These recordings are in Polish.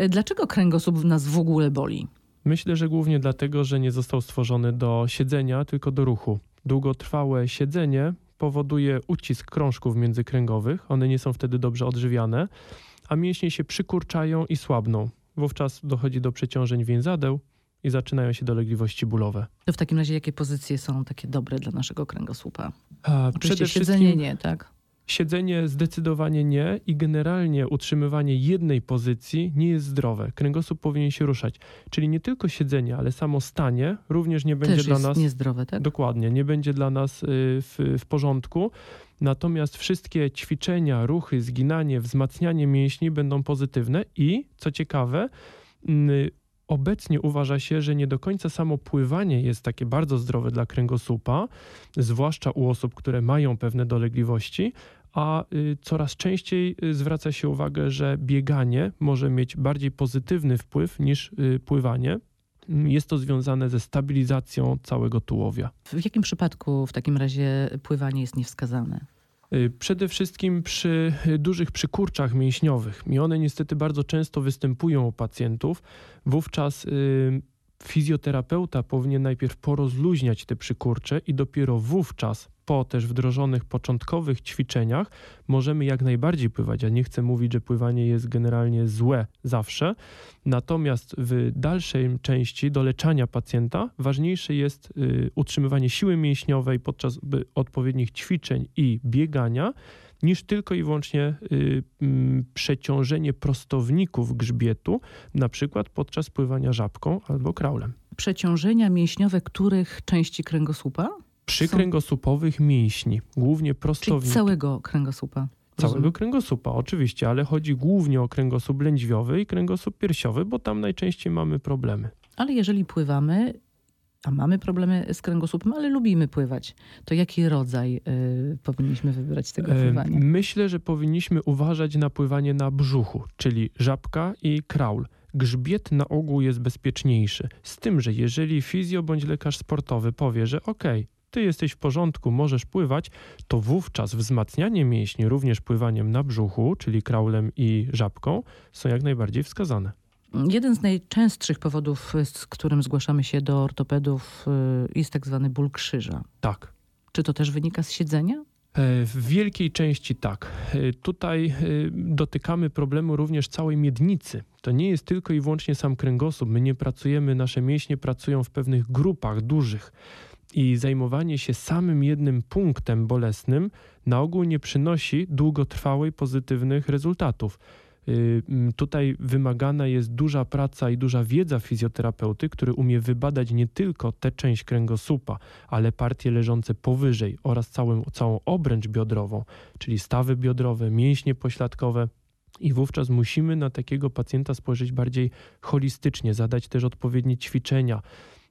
Y, Dlaczego kręgosłup nas w ogóle boli? Myślę, że głównie dlatego, że nie został stworzony do siedzenia, tylko do ruchu. Długotrwałe siedzenie powoduje ucisk krążków międzykręgowych, one nie są wtedy dobrze odżywiane, a mięśnie się przykurczają i słabną. Wówczas dochodzi do przeciążeń więzadeł i zaczynają się dolegliwości bólowe. To w takim razie jakie pozycje są takie dobre dla naszego kręgosłupa? A Oczywiście siedzenie nie, tak? Siedzenie zdecydowanie nie i generalnie utrzymywanie jednej pozycji nie jest zdrowe. Kręgosłup powinien się ruszać. Czyli nie tylko siedzenie, ale samo stanie również nie będzie Też dla jest nas niezdrowe, tak? dokładnie, nie będzie dla nas y, w, w porządku. Natomiast wszystkie ćwiczenia, ruchy, zginanie, wzmacnianie mięśni będą pozytywne i co ciekawe, y, Obecnie uważa się, że nie do końca samo pływanie jest takie bardzo zdrowe dla kręgosłupa, zwłaszcza u osób, które mają pewne dolegliwości, a y, coraz częściej y, zwraca się uwagę, że bieganie może mieć bardziej pozytywny wpływ niż y, pływanie. Jest to związane ze stabilizacją całego tułowia. W jakim przypadku w takim razie pływanie jest niewskazane? Y, Przede wszystkim przy dużych przykurczach mięśniowych. I one niestety bardzo często występują u pacjentów. Wówczas y, fizjoterapeuta powinien najpierw porozluźniać te przykurcze i dopiero wówczas, po też wdrożonych początkowych ćwiczeniach, możemy jak najbardziej pływać. Ja nie chcę mówić, że pływanie jest generalnie złe zawsze. Natomiast w dalszej części doleczania pacjenta ważniejsze jest y, utrzymywanie siły mięśniowej podczas odpowiednich ćwiczeń i biegania, niż tylko i wyłącznie y, mm, przeciążenie prostowników grzbietu, na przykład podczas pływania żabką albo kraulem. Przeciążenia mięśniowe których części kręgosłupa? Przy Są- kręgosłupowych mięśni, głównie Czyli prostowniki. całego kręgosłupa. Całego kręgosłupa, oczywiście, ale chodzi głównie o kręgosłup lędźwiowy i kręgosłup piersiowy, bo tam najczęściej mamy problemy. Ale jeżeli pływamy, a mamy problemy z kręgosłupem, ale lubimy pływać, to jaki rodzaj y, powinniśmy wybrać tego E, pływania? Myślę, że powinniśmy uważać na pływanie na brzuchu, czyli żabka i kraul. Grzbiet na ogół jest bezpieczniejszy. Z tym, że jeżeli fizjo bądź lekarz sportowy powie, że okej, ty jesteś w porządku, możesz pływać, to wówczas wzmacnianie mięśni również pływaniem na brzuchu, czyli kraulem i żabką, są jak najbardziej wskazane. Jeden z najczęstszych powodów, z którym zgłaszamy się do ortopedów, y, jest tak zwany ból krzyża. Tak. Czy to też wynika z siedzenia? E, W wielkiej części tak. E, Tutaj e, dotykamy problemu również całej miednicy. To nie jest tylko i wyłącznie sam kręgosłup. My nie pracujemy, nasze mięśnie pracują w pewnych grupach dużych. I zajmowanie się samym jednym punktem bolesnym na ogół nie przynosi długotrwałej pozytywnych rezultatów. Y, mm, Tutaj wymagana jest duża praca i duża wiedza fizjoterapeuty, który umie wybadać nie tylko tę część kręgosłupa, ale partie leżące powyżej oraz całą, całą obręcz biodrową, czyli stawy biodrowe, mięśnie pośladkowe. I wówczas musimy na takiego pacjenta spojrzeć bardziej holistycznie, zadać też odpowiednie ćwiczenia.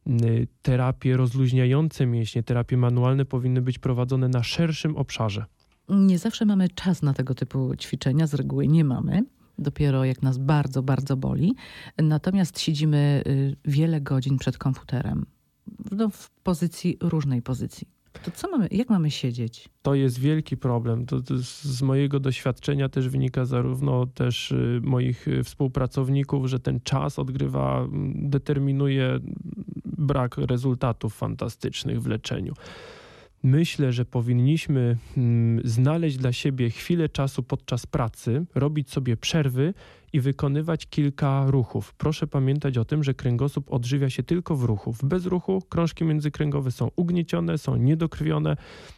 Y, Terapie rozluźniające mięśnie, terapie manualne powinny być prowadzone na szerszym obszarze. Nie zawsze mamy czas na tego typu ćwiczenia, z reguły nie mamy. Dopiero jak nas bardzo, bardzo boli. Natomiast siedzimy y, wiele godzin przed komputerem. No, w pozycji, różnej pozycji. To co mamy, jak mamy siedzieć? To jest wielki problem. To, to z mojego doświadczenia też wynika zarówno też y, moich y, współpracowników, że ten czas odgrywa, mm, determinuje brak rezultatów fantastycznych w leczeniu. Myślę, że powinniśmy mm, znaleźć dla siebie chwilę czasu podczas pracy, robić sobie przerwy i wykonywać kilka ruchów. Proszę pamiętać o tym, że kręgosłup odżywia się tylko w ruchu. W bezruchu krążki międzykręgowe są ugniecione, są niedokrwione,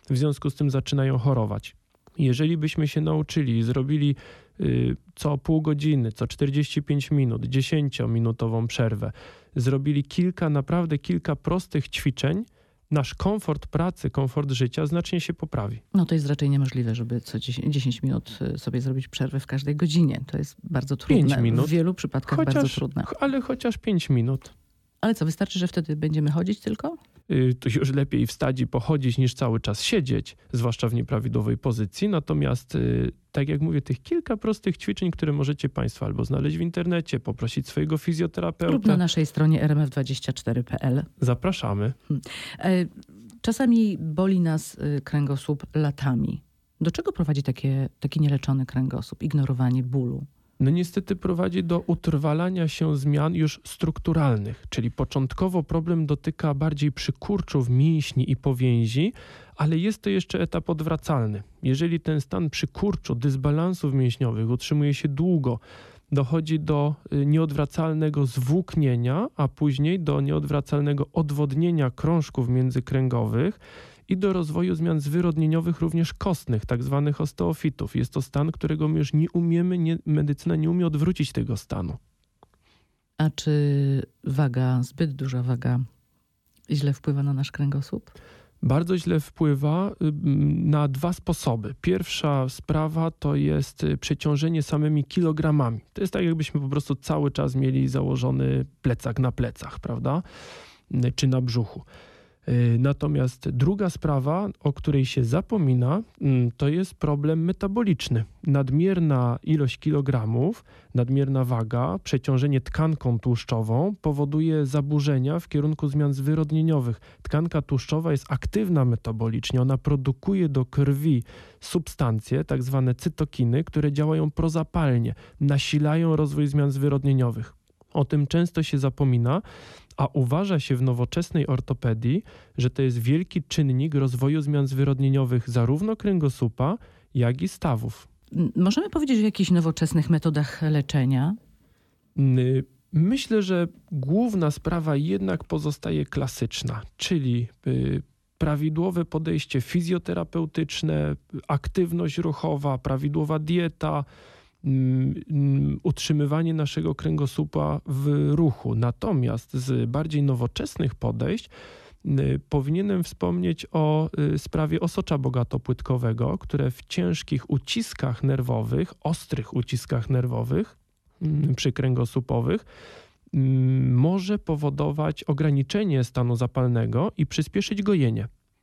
w związku z tym zaczynają chorować. Jeżeli byśmy się nauczyli i zrobili y, co pół godziny, co 45 minut, 10-minutową przerwę, zrobili kilka, naprawdę kilka prostych ćwiczeń, nasz komfort pracy, komfort życia znacznie się poprawi. No to jest raczej niemożliwe, żeby co 10, 10 minut y, sobie zrobić przerwę w każdej godzinie. To jest bardzo trudne. Pięć minut. W wielu przypadkach bardzo Chociaż, trudne. ch- ale chociaż 5 minut. Ale co, wystarczy, że wtedy będziemy chodzić tylko? Y, To już lepiej wstać i pochodzić niż cały czas siedzieć, zwłaszcza w nieprawidłowej pozycji. Natomiast, y, tak jak mówię, tych kilka prostych ćwiczeń, które możecie Państwo albo znaleźć w internecie, poprosić swojego Lub na fizjoterapeuta, naszej stronie rmf24.pl. zapraszamy. E, Czasami boli nas y, kręgosłup latami. Do czego prowadzi takie, taki nieleczony kręgosłup? Ignorowanie bólu. No niestety prowadzi do utrwalania się zmian już strukturalnych, czyli początkowo problem dotyka bardziej przykurczów mięśni i powięzi, ale jest to jeszcze etap odwracalny. Jeżeli ten stan przykurczu, dysbalansów mięśniowych utrzymuje się długo, dochodzi do y, nieodwracalnego zwłóknienia, a później do nieodwracalnego odwodnienia krążków międzykręgowych i do rozwoju zmian zwyrodnieniowych również kostnych, tak zwanych osteofitów. Jest to stan, którego my już nie umiemy, nie, medycyna nie umie odwrócić tego stanu. A czy waga, zbyt duża waga źle wpływa na nasz kręgosłup? Bardzo źle wpływa na dwa sposoby. Pierwsza sprawa to jest y, przeciążenie samymi kilogramami. To jest tak, jakbyśmy po prostu cały czas mieli założony plecak na plecach, prawda? Czy na brzuchu. Y, natomiast druga sprawa, o której się zapomina, mm, to jest problem metaboliczny. Nadmierna ilość kilogramów, nadmierna waga, przeciążenie tkanką tłuszczową powoduje zaburzenia w kierunku zmian zwyrodnieniowych. Tkanka tłuszczowa jest aktywna metabolicznie, ona produkuje do krwi substancje, tak zwane cytokiny, które działają prozapalnie, nasilają rozwój zmian zwyrodnieniowych. O tym często się zapomina, a uważa się w nowoczesnej ortopedii, że to jest wielki czynnik rozwoju zmian zwyrodnieniowych zarówno kręgosłupa, jak i stawów. Możemy powiedzieć o jakichś nowoczesnych metodach leczenia? Myślę, że główna sprawa jednak pozostaje klasyczna, czyli y, prawidłowe podejście fizjoterapeutyczne, aktywność ruchowa, prawidłowa dieta, utrzymywanie naszego kręgosłupa w ruchu. Natomiast z bardziej nowoczesnych podejść y, powinienem wspomnieć o y, sprawie osocza bogatopłytkowego, które w ciężkich uciskach nerwowych, ostrych uciskach nerwowych mm, przykręgosłupowych może powodować ograniczenie stanu zapalnego i przyspieszyć gojenie.